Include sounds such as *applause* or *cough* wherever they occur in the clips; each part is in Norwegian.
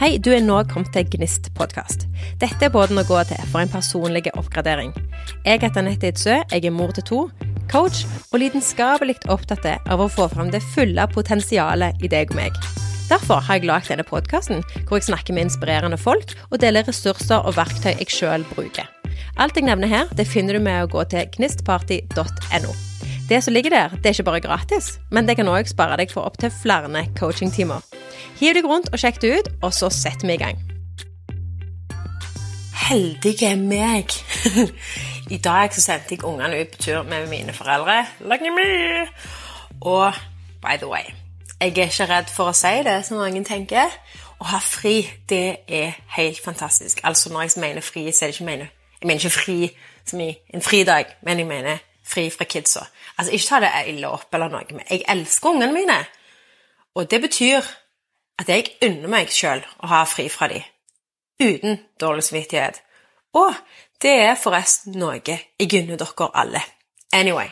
Hei, du er nå kommet til Gnist podkast. Dette er båten å gå til for en personlig oppgradering. Jeg heter Anette Idsø, jeg er mor til to, coach og lidenskapelig opptatt av å få fram det fulle potensialet i deg og meg. Derfor har jeg lagd denne podkasten, hvor jeg snakker med inspirerende folk og deler ressurser og verktøy jeg sjøl bruker. Alt jeg nevner her, det finner du med å gå til gnistparty.no. Det som ligger der, det er ikke bare gratis, men det kan òg spare deg for opptil flere coachingtimer. Hiv deg rundt og sjekk det ut, og så setter vi i gang. Heldige meg. *laughs* I dag så sendte jeg ungene ut på tur med mine foreldre. Og by the way, jeg er ikke redd for å si det, som mange tenker. Å ha fri, det er helt fantastisk. Altså Når jeg mener fri, så er det ikke mener Jeg mener ikke fri som i en fridag, men jeg mener fri fra kidsa. Altså, ikke ta det ille opp eller noe, men jeg elsker ungene mine. Og det betyr at jeg unner meg sjøl å ha fri fra dem. uten dårlig samvittighet. Og det er forresten noe jeg unner dere alle. Anyway,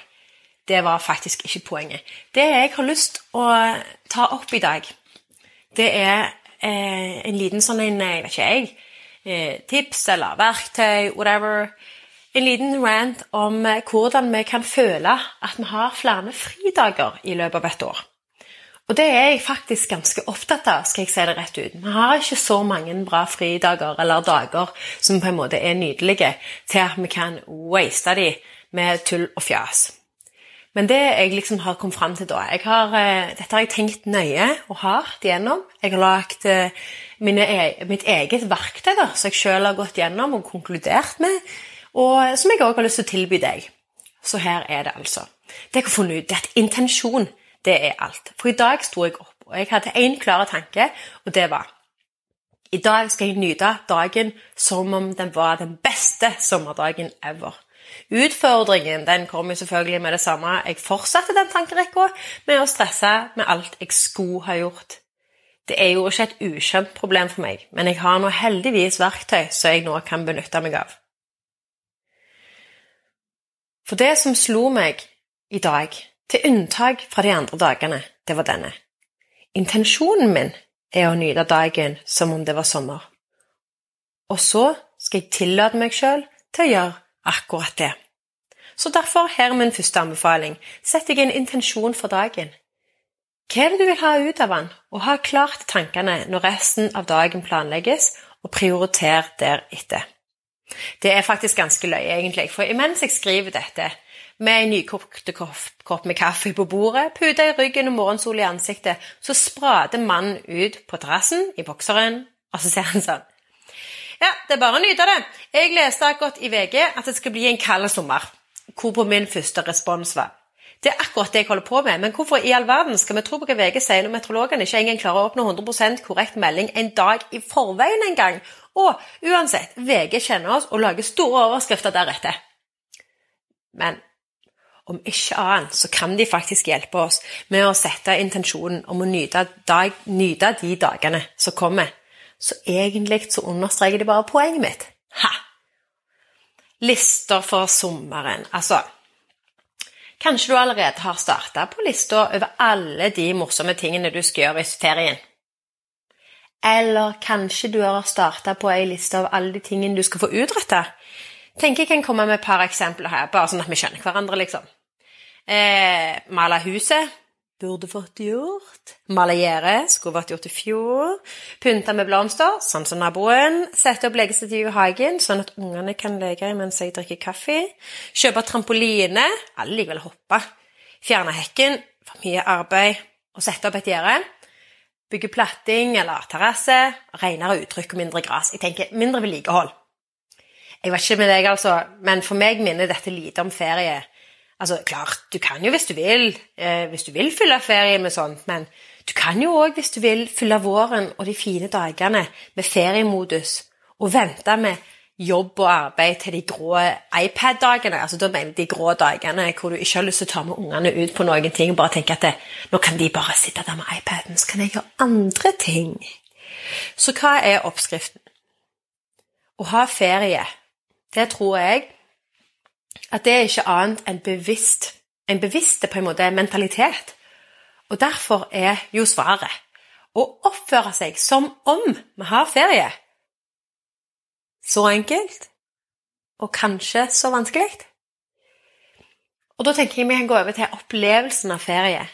det var faktisk ikke poenget. Det jeg har lyst å ta opp i dag, det er eh, en liten sånn en, jeg vet ikke jeg, eh, tips eller verktøy, whatever. En liten rant om eh, hvordan vi kan føle at vi har flere fridager i løpet av et år. Og det er jeg faktisk ganske opptatt av, skal jeg si det rett ut. Vi har ikke så mange bra fridager eller dager som på en måte er nydelige, til at vi kan waste dem med tull og fjas. Men det jeg liksom har kommet fram til da har, eh, Dette har jeg tenkt nøye og hardt gjennom. Jeg har lagd eh, e mitt eget verktøy da, som jeg sjøl har gått gjennom og konkludert med, og som jeg òg har lyst til å tilby deg. Så her er det altså. Det jeg har funnet ut, er at intensjon det er alt. For i dag sto jeg opp, og jeg hadde én klar tanke, og det var i dag skal jeg nyte dagen som om den var den beste sommerdagen ever. Utfordringen den kom jo selvfølgelig med det samme. Jeg fortsatte den tankerekka med å stresse med alt jeg skulle ha gjort. Det er jo ikke et ukjent problem for meg, men jeg har nå heldigvis verktøy som jeg nå kan benytte meg av. For det som slo meg i dag, til unntak fra de andre dagene, det var denne. Intensjonen min er å nyte dagen som om det var sommer. Og så skal jeg tillate meg sjøl til å gjøre akkurat det. Så derfor her er min første anbefaling. Sett deg en intensjon for dagen. Hva er det du vil ha ut av den, og ha klart tankene når resten av dagen planlegges, og prioriter deretter. Det er faktisk ganske løye, egentlig, for imens jeg skriver dette, med en nykokt kopp med kaffe på bordet, pute i ryggen og morgensol i ansiktet, så sprader mannen ut på terrassen i bokseren, og så ser han sånn Ja, det er bare å nyte det. Jeg leste akkurat i VG at det skal bli en kald sommer. Hvorpå min første respons var det er akkurat det jeg holder på med, men hvorfor i all verden skal vi tro på hva VG sier når meteorologene ikke engang klarer å oppnå 100% korrekt melding en dag i forveien engang? Og uansett, VG kjenner oss og lager store overskrifter deretter. Men om ikke annet så kan de faktisk hjelpe oss med å sette intensjonen om å nyte, dag, nyte de dagene som kommer. Så egentlig så understreker de bare poenget mitt. Ha! Lister for sommeren. Altså Kanskje du allerede har starta på lista over alle de morsomme tingene du skal gjøre i ferien. Eller kanskje du har starta på ei liste av alle de tingene du skal få utretta. Tenker jeg kan komme med et par eksempler her, bare sånn at vi skjønner hverandre, liksom. Eh, male huset. Burde fått gjort. Male gjerdet. Skulle vært gjort i fjor. Pynte med blomster, sånn som naboen. Sette opp legestativ i hagen, sånn at ungene kan leke mens jeg drikker kaffe. Kjøpe trampoline. Alle liker vel å hoppe. Fjerne hekken. For mye arbeid. Og sette opp et gjerde. Bygge platting eller terrasse. Renere uttrykk og mindre gress. Jeg tenker mindre vedlikehold. Jeg vet ikke med deg, altså, men for meg minner dette lite om ferie. Altså, klart, du kan jo hvis du vil, eh, hvis du vil fylle ferie med sånt, men du kan jo òg, hvis du vil, fylle våren og de fine dagene med feriemodus, og vente med jobb og arbeid til de grå iPad-dagene. altså Da mener de grå dagene hvor du ikke har lyst til å ta med ungene ut på noen ting, og bare tenke at det, nå kan de bare sitte der med iPaden, så kan jeg gjøre andre ting. Så hva er oppskriften? Å ha ferie, det tror jeg at det er ikke annet enn bevisst. En bevisst på en måte mentalitet. Og derfor er jo svaret å oppføre seg som om vi har ferie. Så enkelt, og kanskje så vanskelig. Og da tenker jeg vi kan gå over til opplevelsen av ferie.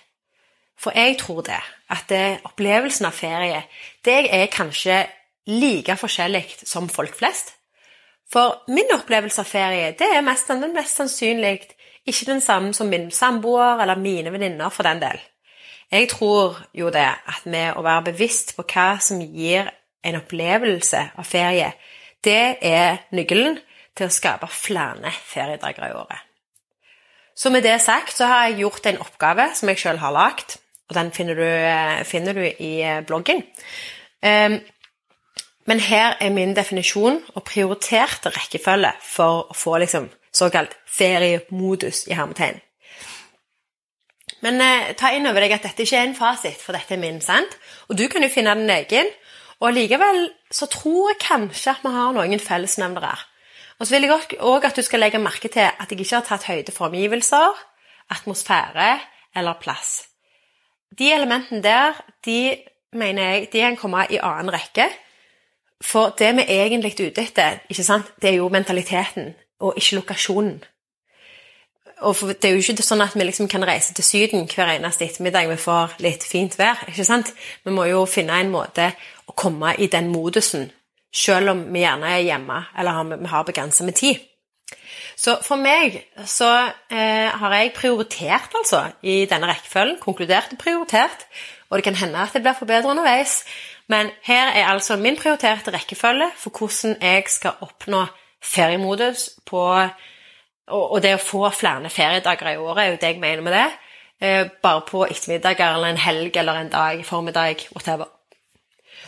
For jeg tror det, at det, opplevelsen av ferie det er kanskje like forskjellig som folk flest. For min opplevelse av ferie det er mest, den mest sannsynlig ikke den samme som min samboer eller mine venninner, for den del. Jeg tror jo det at med å være bevisst på hva som gir en opplevelse av ferie, det er nøkkelen til å skape flere feriedager i året. Så med det sagt så har jeg gjort en oppgave som jeg sjøl har lagd, og den finner du, finner du, i bloggen. Ehm, men her er min definisjon og prioriterte rekkefølge for å få liksom såkalt feriemodus i hermetegn. Men eh, ta inn over deg at dette ikke er en fasit, for dette er min, sant? Og du kan jo finne den egen. Og likevel så tror jeg kanskje at vi har noen fellesnevnere. Og så vil jeg òg at du skal legge merke til at jeg ikke har tatt høyde for omgivelser, atmosfære eller plass. De elementene der, de mener jeg, de kan komme i annen rekke. For det vi egentlig er ute etter, ikke sant, det er jo mentaliteten, og ikke lokasjonen og det er jo ikke sånn at vi liksom kan reise til Syden hver eneste ettermiddag vi får litt fint vær. ikke sant? Vi må jo finne en måte å komme i den modusen, selv om vi gjerne er hjemme eller vi har begrenset med tid. Så for meg så eh, har jeg prioritert, altså, i denne rekkefølgen. Konkludert og prioritert. Og det kan hende at det blir forbedret underveis. Men her er altså min prioriterte rekkefølge for hvordan jeg skal oppnå feriemodus på og, det å få flere feriedager i året er jo det jeg mener med det. Eh, bare på ettermiddager eller en helg eller en dag, formiddag, whatever.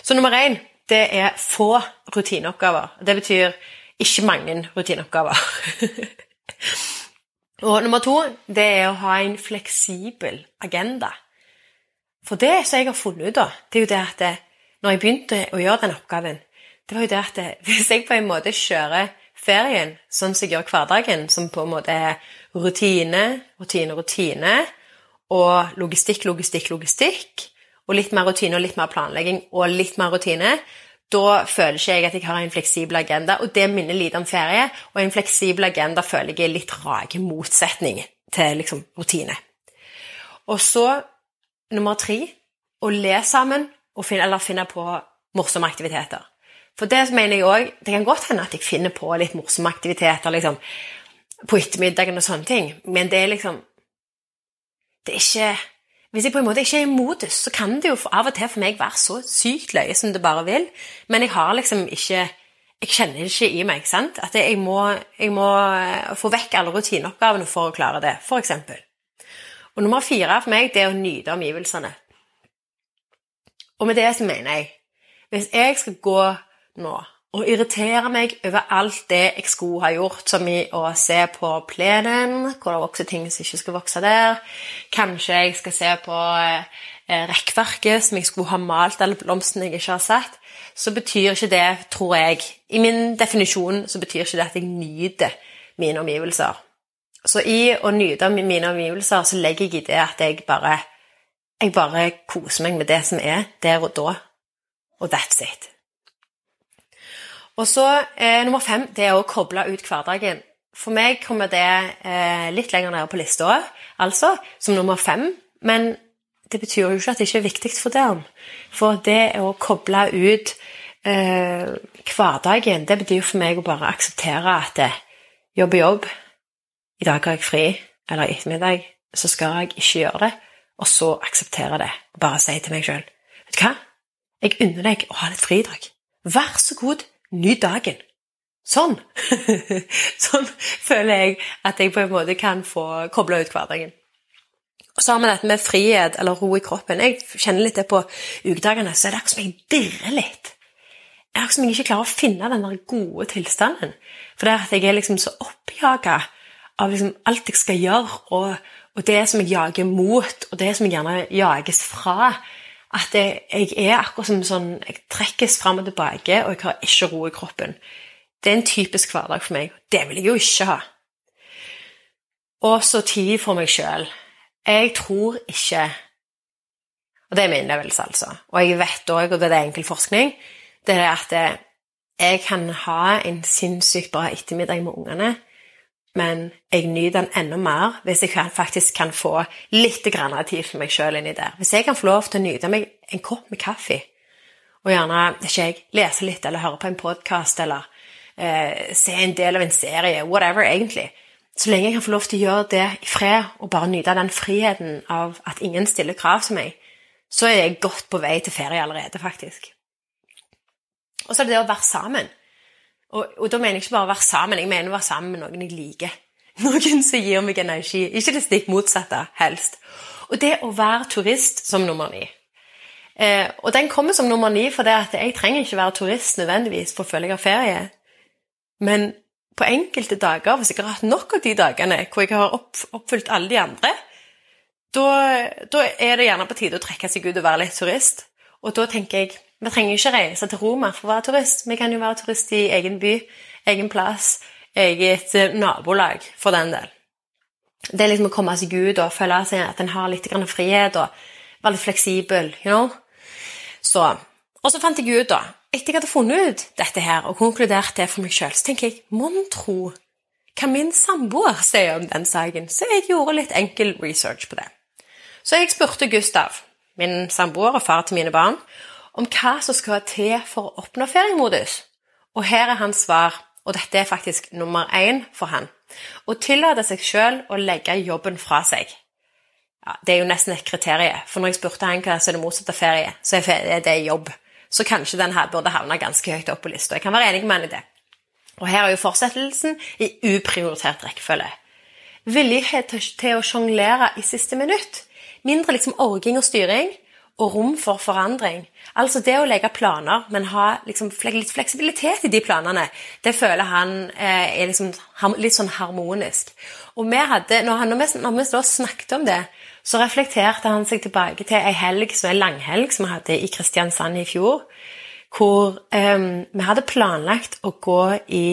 Så nummer én det er få rutineoppgaver. Det betyr ikke mange rutineoppgaver. *laughs* og nummer to det er å ha en fleksibel agenda. For det som jeg har funnet ut, da, det er jo det at det, når jeg begynte å gjøre den oppgaven, det var jo det at det, *laughs* hvis jeg på en måte kjører ferien, sånn som jeg gjør hverdagen, som på en måte er rutine, rutine, rutine, og logistikk, logistikk, logistikk, og litt mer rutine og litt mer planlegging og litt mer rutine, da føler ikke jeg at jeg har en fleksibel agenda, og det minner lite om ferie. Og en fleksibel agenda føler jeg er litt rake motsetning til liksom, rutine. Og så nummer tre å le sammen finne, eller finne på morsomme aktiviteter. For det mener jeg òg Det kan godt hende at jeg finner på litt morsomme aktiviteter liksom, på ettermiddagen og sånne ting, men det er liksom Det er ikke Hvis jeg på en måte ikke er i modus, så kan det jo av og til for meg være så sykt løye som det bare vil, men jeg har liksom ikke jeg kjenner det ikke i meg. sant? At jeg må, jeg må eh, få vekk alle rutineoppgavene for å klare det, f.eks. Og nummer fire for meg det er å nyte omgivelsene. Og med det så mener jeg Hvis jeg skal gå nå og irritere meg over alt det jeg skulle ha gjort, som i å se på plenen, hvor det vokser ting som ikke skal vokse der. Kanskje jeg skal se på eh, rekkverket som jeg skulle ha malt, eller blomstene jeg ikke har sett. Så betyr ikke det, tror jeg I min definisjon så betyr ikke det at jeg nyter mine omgivelser. Så i å nyte mine omgivelser så legger jeg i det at jeg bare, jeg bare koser meg med det som er der og da. Og that's it. Og så eh, nummer fem det er å koble ut hverdagen. For meg kommer det eh, litt lenger nede på lista, altså, som nummer fem. Men det betyr jo ikke at det ikke er viktig for deg. For det å koble ut eh, hverdagen, det betyr for meg å bare akseptere at det, jobb er jobb. I dag har jeg fri, eller i ettermiddag, så skal jeg ikke gjøre det. Og så akseptere det. Bare si til meg sjøl Vet du hva? Jeg unner deg å ha litt fri i dag. Vær så god, Nyt dagen. Sånn. *laughs* sånn føler jeg at jeg på en måte kan få kobla ut hverdagen. Og så har vi dette med frihet eller ro i kroppen. Jeg kjenner litt det på ukedagene, så er det akkurat som jeg dirrer litt. Det er akkurat som jeg ikke klarer å finne den der gode tilstanden. For det er at jeg er liksom så oppjaga av liksom alt jeg skal gjøre, og, og, det som jeg jager mot, og det som jeg gjerne jages fra at jeg, jeg, er akkurat som sånn Jeg trekkes fram og tilbake, og jeg har ikke ro i kroppen. Det er en typisk hverdag for meg. Det vil jeg jo ikke ha. Og så tid for meg sjøl. Jeg tror ikke Og det er min innlevelse, altså. Og jeg vet òg, og det er enkel forskning, det er at jeg kan ha en sinnssykt bra ettermiddag med ungene, men jeg nyter den enda mer hvis jeg faktisk kan få litt tid for meg sjøl inni der. Hvis jeg kan få lov til å nyte meg en kopp med kaffe, og gjerne ikke jeg, lese litt eller høre på en podkast eller eh, se en del av en serie, whatever, egentlig. Så lenge jeg kan få lov til å gjøre det i fred og bare nyte den friheten av at ingen stiller krav til meg, så er jeg godt på vei til ferie allerede, faktisk. Og så er det det å være sammen. Og, og, da mener jeg ikke bare å være sammen, jeg mener å være sammen med noen jeg liker. *laughs* Noen som gir meg energi. Ikke det stikk motsatte, helst. Og det å være turist som nummer ni. Eh, og den kommer som nummer ni fordi at jeg trenger ikke være turist nødvendigvis for å føle jeg har ferie. Men på enkelte dager, hvis jeg har hatt nok av de dagene hvor jeg har oppfylt alle de andre, da er det gjerne på tide å trekke seg ut og være litt turist. Og da tenker jeg vi trenger ikke reise til Roma for å være turist. Vi kan jo være turist i egen by, egen plass, eget eh, nabolag, for den del. Det er liksom å komme seg ut og føle seg at en har litt frihet og være litt fleksibel. you know? Så, Og så fant jeg ut, da, etter jeg hadde funnet ut dette her og konkludert det for meg sjøl, så tenker jeg mon tro hva min samboer sier om den saken. Så jeg gjorde litt enkel research på det. Så jeg spurte Gustav, min samboer og far til mine barn, om hva som skal til for å oppnå feriemodus. Og her er hans svar, og dette er faktisk nummer én for han, å tillate seg sjøl å legge jobben fra seg. Ja, det er jo nesten et kriterium, for når jeg spurte han hva som er det motsatte av ferie, så er det jobb. Så kanskje den her burde havne ganske høyt opp på lista. Jeg kan være enig med han i det. Og her er jo fortsettelsen i uprioritert rekkefølge. Villighet til å sjonglere i siste minutt. Mindre liksom orging og styring, og rom for forandring. Altså det å legge planer, men ha liksom litt fleksibilitet i de planene, det føler han eh, er liksom litt sånn harmonisk. Og vi hadde, når, han, når, vi, når snakket om det, så reflekterte han seg tilbake til ei helg, som er langhelg som vi hadde i Kristiansand i fjor, hvor eh, vi hadde planlagt å gå i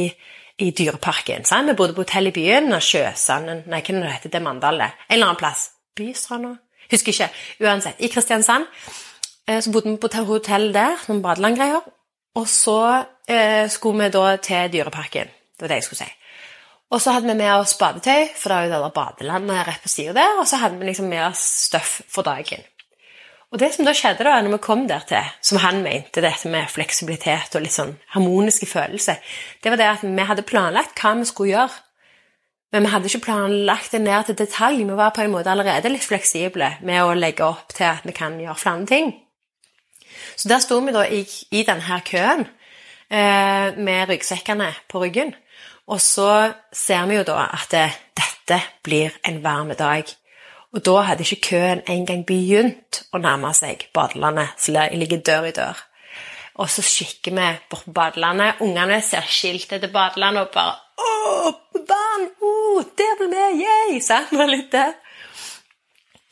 i Dyreparken. Sant? Vi bodde på hotell i byen, og Sjøsanden Nei, hva heter det? Mandal, En eller annen plass. Bystranda? Husker ikke. Uansett. I Kristiansand eh, så bodde vi på hotell der, noen badelandgreier. Og så eh, skulle vi da til Dyreparken. Det var det jeg skulle si. Og så hadde vi med oss badetøy, for det er jo det der badelandet rett på sida der. Og så hadde vi liksom med oss støff for dagen. Og det som da skjedde da, når vi kom der til, som han mente, dette med fleksibilitet og litt sånn harmoniske følelser, det var det at vi hadde planlagt hva vi skulle gjøre men vi hadde ikke planlagt det ned til detalj. Vi var på en måte allerede litt fleksible med å legge opp til at vi kan gjøre flere ting. Så der sto vi da i, i denne køen eh, med ryggsekkene på ryggen. Og så ser vi jo da at det, dette blir en varm dag. Og da hadde ikke køen engang begynt å nærme seg badelandet, som ligger dør i dør. Og så kikker vi bort på badelandet. Ungene ser skiltet til badelandet og bare 'Å, barn! Oh, der ble vi! Yay!' Sant? Det litt det.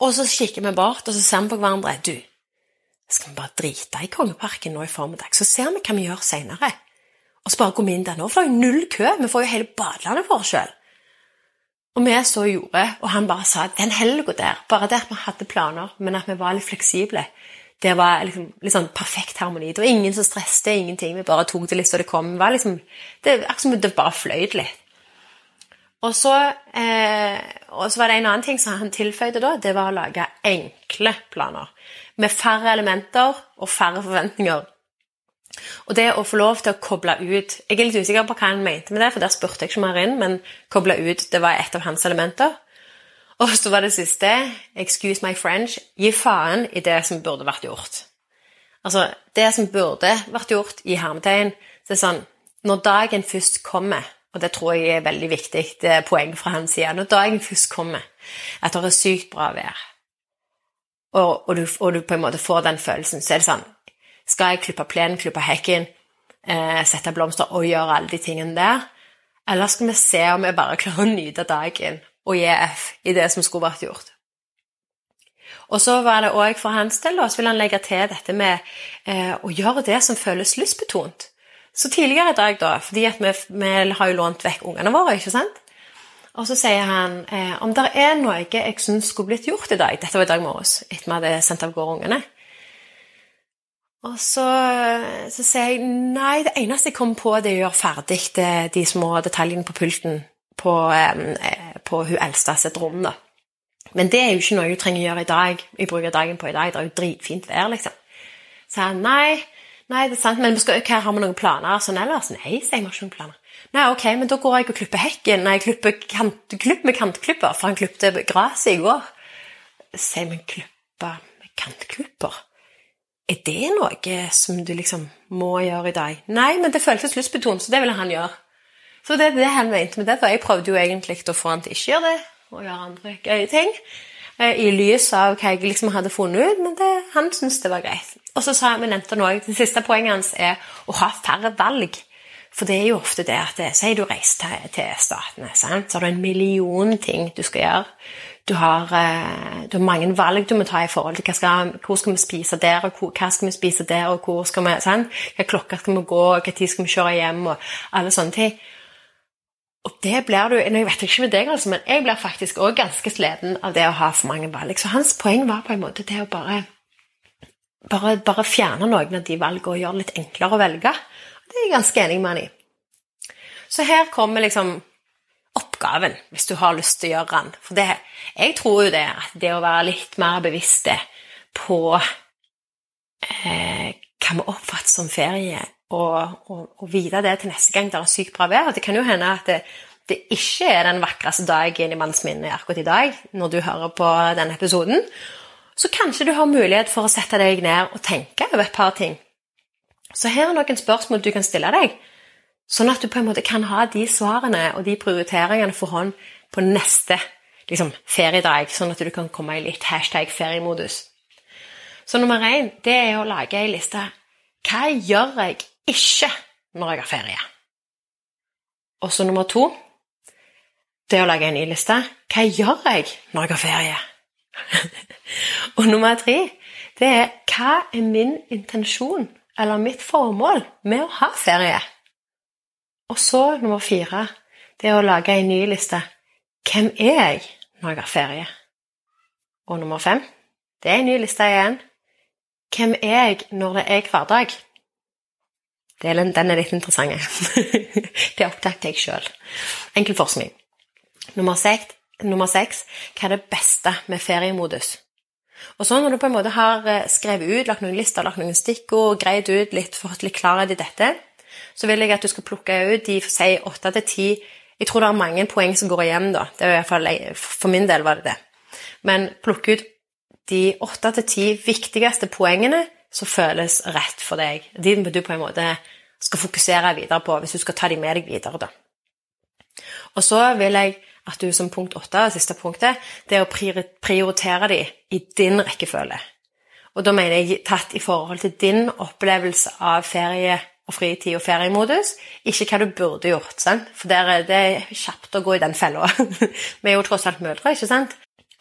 Og så kikker vi bort, og så ser vi på hverandre. 'Du, skal vi bare drite i Kongeparken nå i formiddag, så ser vi hva vi gjør seinere?' Og så bare går vi inn der nå, for det er jo null kø. Vi får jo hele badelandet for oss sjøl. Og vi så gjorde, og han bare sa den helga der, bare at vi hadde planer, men at vi var litt fleksible, det var liksom, sånn perfekt harmoni. Det var ingen som stresset, ingenting. Vi bare tok det litt så det kom. Det var liksom, det akkurat som det bare fløyt litt. Og så, eh, og så, var det en annen ting som han tilføyde da. Det var å lage enkle planer. Med færre elementer og færre forventninger. Og det å få lov til å koble ut Jeg er litt usikker på hva han mente med det, for der spurte jeg ikke mer inn, men koble ut det var et av hans elementer. Og så var det siste Excuse my French. Gi faen i det som burde vært gjort. Altså, det som burde vært gjort i hermetegn, så er sånn Når dagen først kommer, og det tror jeg er veldig viktig det er poeng fra hans side Når dagen først kommer, at det er sykt bra vær, og, og, du, og, du, på en måte får den følelsen, så er det sånn Skal jeg klippe plenen, klippe hekken, eh, sette blomster og gjøre alle de tingene der? Eller skal vi se om vi bare klarer å nyte dagen og gi F i det som skulle vært gjort? Og så var det òg for hans del, så vil han legge til dette med eh, å gjøre det som føles lystbetont. Så tidligere i dag, da, fordi vi, vi, har jo lånt vekk ungene våre, ikke sant? Og så sier han eh, om det er noe jeg syns skulle blitt gjort i dag Dette var i dag morges, etter vi hadde sendt av gårde ungene. Og så, så sier jeg nei, det eneste jeg kommer på, det er å gjøre ferdig de små detaljene på pulten på, eh, på hun eldste sitt rom. da. Men det er jo ikke noe jeg trenger å gjøre i dag. Jeg bruker dagen på i dag. Det er jo dritfint vær, liksom. Så jeg nei, nei, det er sant, men skal, hva, har vi noen planer sånn ellers? Nei, sier jeg har ikke noen planer. Nei, ok, men da går jeg og klipper hekken. Nei, jeg klipper kant, klipp med kantklipper, for han klippet gresset i går. Sier vi klippe med kantklipper? Er det noe som du liksom må gjøre i dag? Nei, men det føltes lystbetont, så det ville han gjøre. Så det er det han mente med det, for jeg prøvde jo egentlig å få han til ikke gjøre det, og gjøre andre gøye ting. Eh, I lys av hva jeg liksom hadde funnet ut, men det, han syntes det var greit. Og så sa vi nevnte noe, Det siste poenget hans er å ha færre valg. For det er jo ofte det at Si du reiser til, til Statene, så har du en million ting du skal gjøre. Du har, eh, du har, mange valg du må ta i forhold til skal, hvor skal vi spise der, og hvor, hva skal vi spise der, og hvor skal vi, sant? hva klokka skal vi gå, og hva tid skal vi kjøre hjem, og alle sånne ting. Og det blir du, Jeg vet ikke med deg, altså, men jeg blir faktisk òg ganske sliten av det å ha for mange valg. Så hans poeng var på en måte det å bare, bare, bare fjerne noen av de valgene og gjøre det litt enklere å velge. Det er jeg ganske enig med han i. Så her kommer liksom oppgaven, hvis du har lyst til å gjøre den. For det, jeg tror jo det at det å være litt mer bevisste på eh, hva vi oppfatter som ferie, og, og, og, vite det til neste gang det er sykt bra vær Det kan jo hende at det, det ikke er den vakreste dagen i manns minne akkurat i dag, når du hører på denne episoden. Så kanskje du har mulighet for å sette deg ned og tenke over et par ting. Så her er noen spørsmål du kan stille deg Sånn at du på en måte kan ha de svarene og de prioriteringene for hånd på neste liksom, feriedag, sånn at du kan komme i litt hashtag feriemodus. Så nummer én det er å lage ei liste. Hva gjør jeg ikke når jeg har ferie? Og så nummer to det å lage en ny liste. Hva gjør jeg når jeg har ferie? *laughs* og nummer tre det er hva er min intensjon eller mitt formål med å ha ferie? Og så nummer fire det er å lage en ny liste. Hvem er jeg når jeg har ferie? Og nummer fem det er en ny liste igjen. Hvem er jeg når det er hverdag? Den er litt interessant. *laughs* det oppdaget jeg sjøl. Enkel forskning. Nummer seks, nummer seks hva er det beste med feriemodus? Og så når du på en måte har eh, skrevet ut, lagt noen lister, lagt noen stikkord, greid ut litt, fått litt klarhet i dette, så vil jeg at du skal plukke ut de si åtte til ti Jeg tror det er mange poeng som går igjen, da. Det er i hvert fall, For min del var det det. Men plukke ut de åtte til ti viktigste poengene som føles rett for deg. De du på en måte skal fokusere videre på hvis du skal ta dem med deg videre. da. Og så vil jeg at du som punkt åtte, det siste punktet, det er å prioritere dem i din rekkefølge. Og da mener jeg tatt i forhold til din opplevelse av ferie og fritid og feriemodus, ikke hva du burde gjort. Sant? For det er det kjapt å gå i den fella. *laughs* Vi er jo tross alt mødre, ikke sant?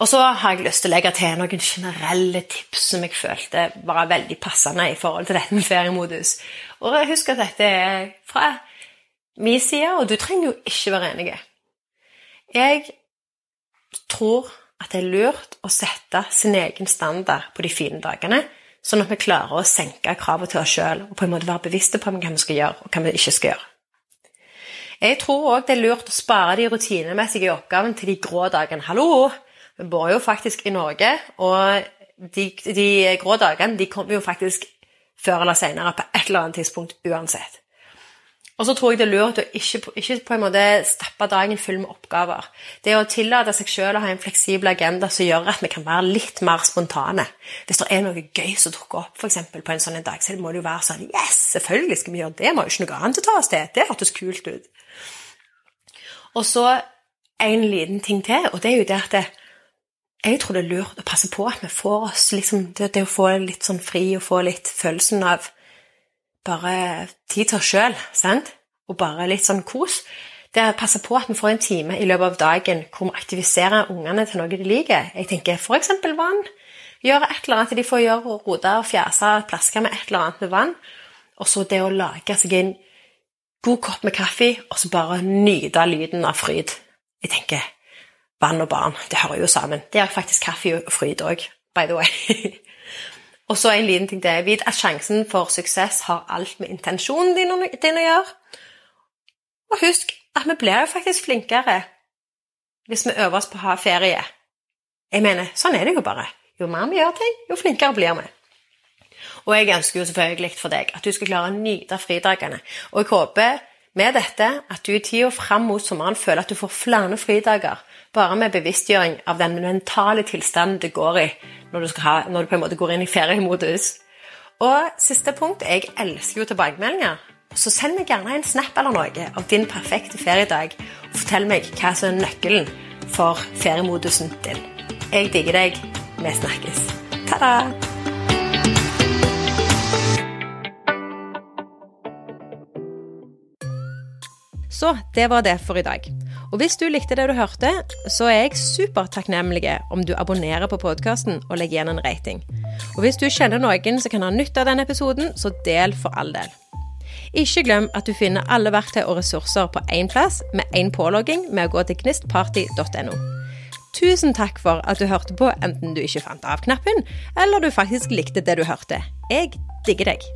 Og så har jeg lyst til å legge til noen generelle tips som jeg følte var veldig passende i forhold til dette med feriemodus. Og husk at dette er fra min side, og du trenger jo ikke være enig. Jeg tror at det er lurt å sette sin egen standard på de fine dagene sånn at vi klarer å senke kravet til oss sjøl og på en måte være bevisste på hva vi skal gjøre, og hva vi ikke skal gjøre. Jeg tror òg det er lurt å spare de rutinemessige oppgavene til de grå dagene. Hallo! Vi bor jo faktisk i Norge, og de, de grå dagene de kommer jo faktisk før eller senere på et eller annet tidspunkt uansett. Og så tror jeg det er lurt å ikke, ikke, på en måte stappe dagen full med oppgaver. Det å tillate seg selv å ha en fleksibel agenda som gjør at vi kan være litt mer spontane. Hvis det er noe gøy som dukker opp for eksempel, på en sånn dag, så må det jo være sånn Yes, selvfølgelig skal vi gjøre det! Vi har jo ikke noe annet å ta oss til! Det hørtes kult ut. Og så en liten ting til, og det er jo det at jeg tror det er lurt å passe på at vi får oss liksom, det, det å få litt sånn fri og få litt følelsen av bare tid til oss sjøl, og bare litt sånn kos. Det å passe på at vi får en time i løpet av dagen hvor vi aktiviserer ungene til noe de liker. Jeg tenker f.eks. vann. Gjøre et eller annet de får gjøre, rote og fjase, plaske med et eller annet med vann. Og så det å lage seg en god kopp med kaffe, og så bare nyte lyden av fryd. Jeg tenker vann og barn, det hører jo sammen. Det er faktisk kaffe og fryd òg, by the way. *laughs* Og så en liten ting til. Vit at sjansen for suksess har alt med intensjonen din, å gjøre. Og husk at vi blir jo faktisk flinkere hvis vi øver oss på å ha ferie. Jeg mener, sånn er det jo bare. Jo mer vi gjør ting, jo flinkere blir vi. Og jeg ønsker jo selvfølgelig for deg at du skal klare å nyte fridagene. Og jeg håper med dette at du i tida fram mot sommeren føler at du får flere fridager bare med bevisstgjøring av den mentale tilstanden du går i når du, ha, når du på en måte går inn i feriemodus. Og siste punkt jeg elsker jo tilbakemeldinger. Så send meg gjerne en snap eller noe av din perfekte feriedag, og fortell meg hva som er nøkkelen for feriemodusen din. Jeg digger deg. Vi snakkes. Ta-da! Så det var det for i dag. Og hvis du likte det du hørte, så er jeg supertakknemlig om du abonnerer på podkasten og legger igjen en rating. Og hvis du kjenner noen som kan ha nytte av denne episoden, så del for all del. Ikke glem at du finner alle verktøy og ressurser på én plass med én pålogging med å gå til gnistparty.no. Tusen takk for at du hørte på, enten du ikke fant av knappen, eller du faktisk likte det du hørte. Jeg digger deg.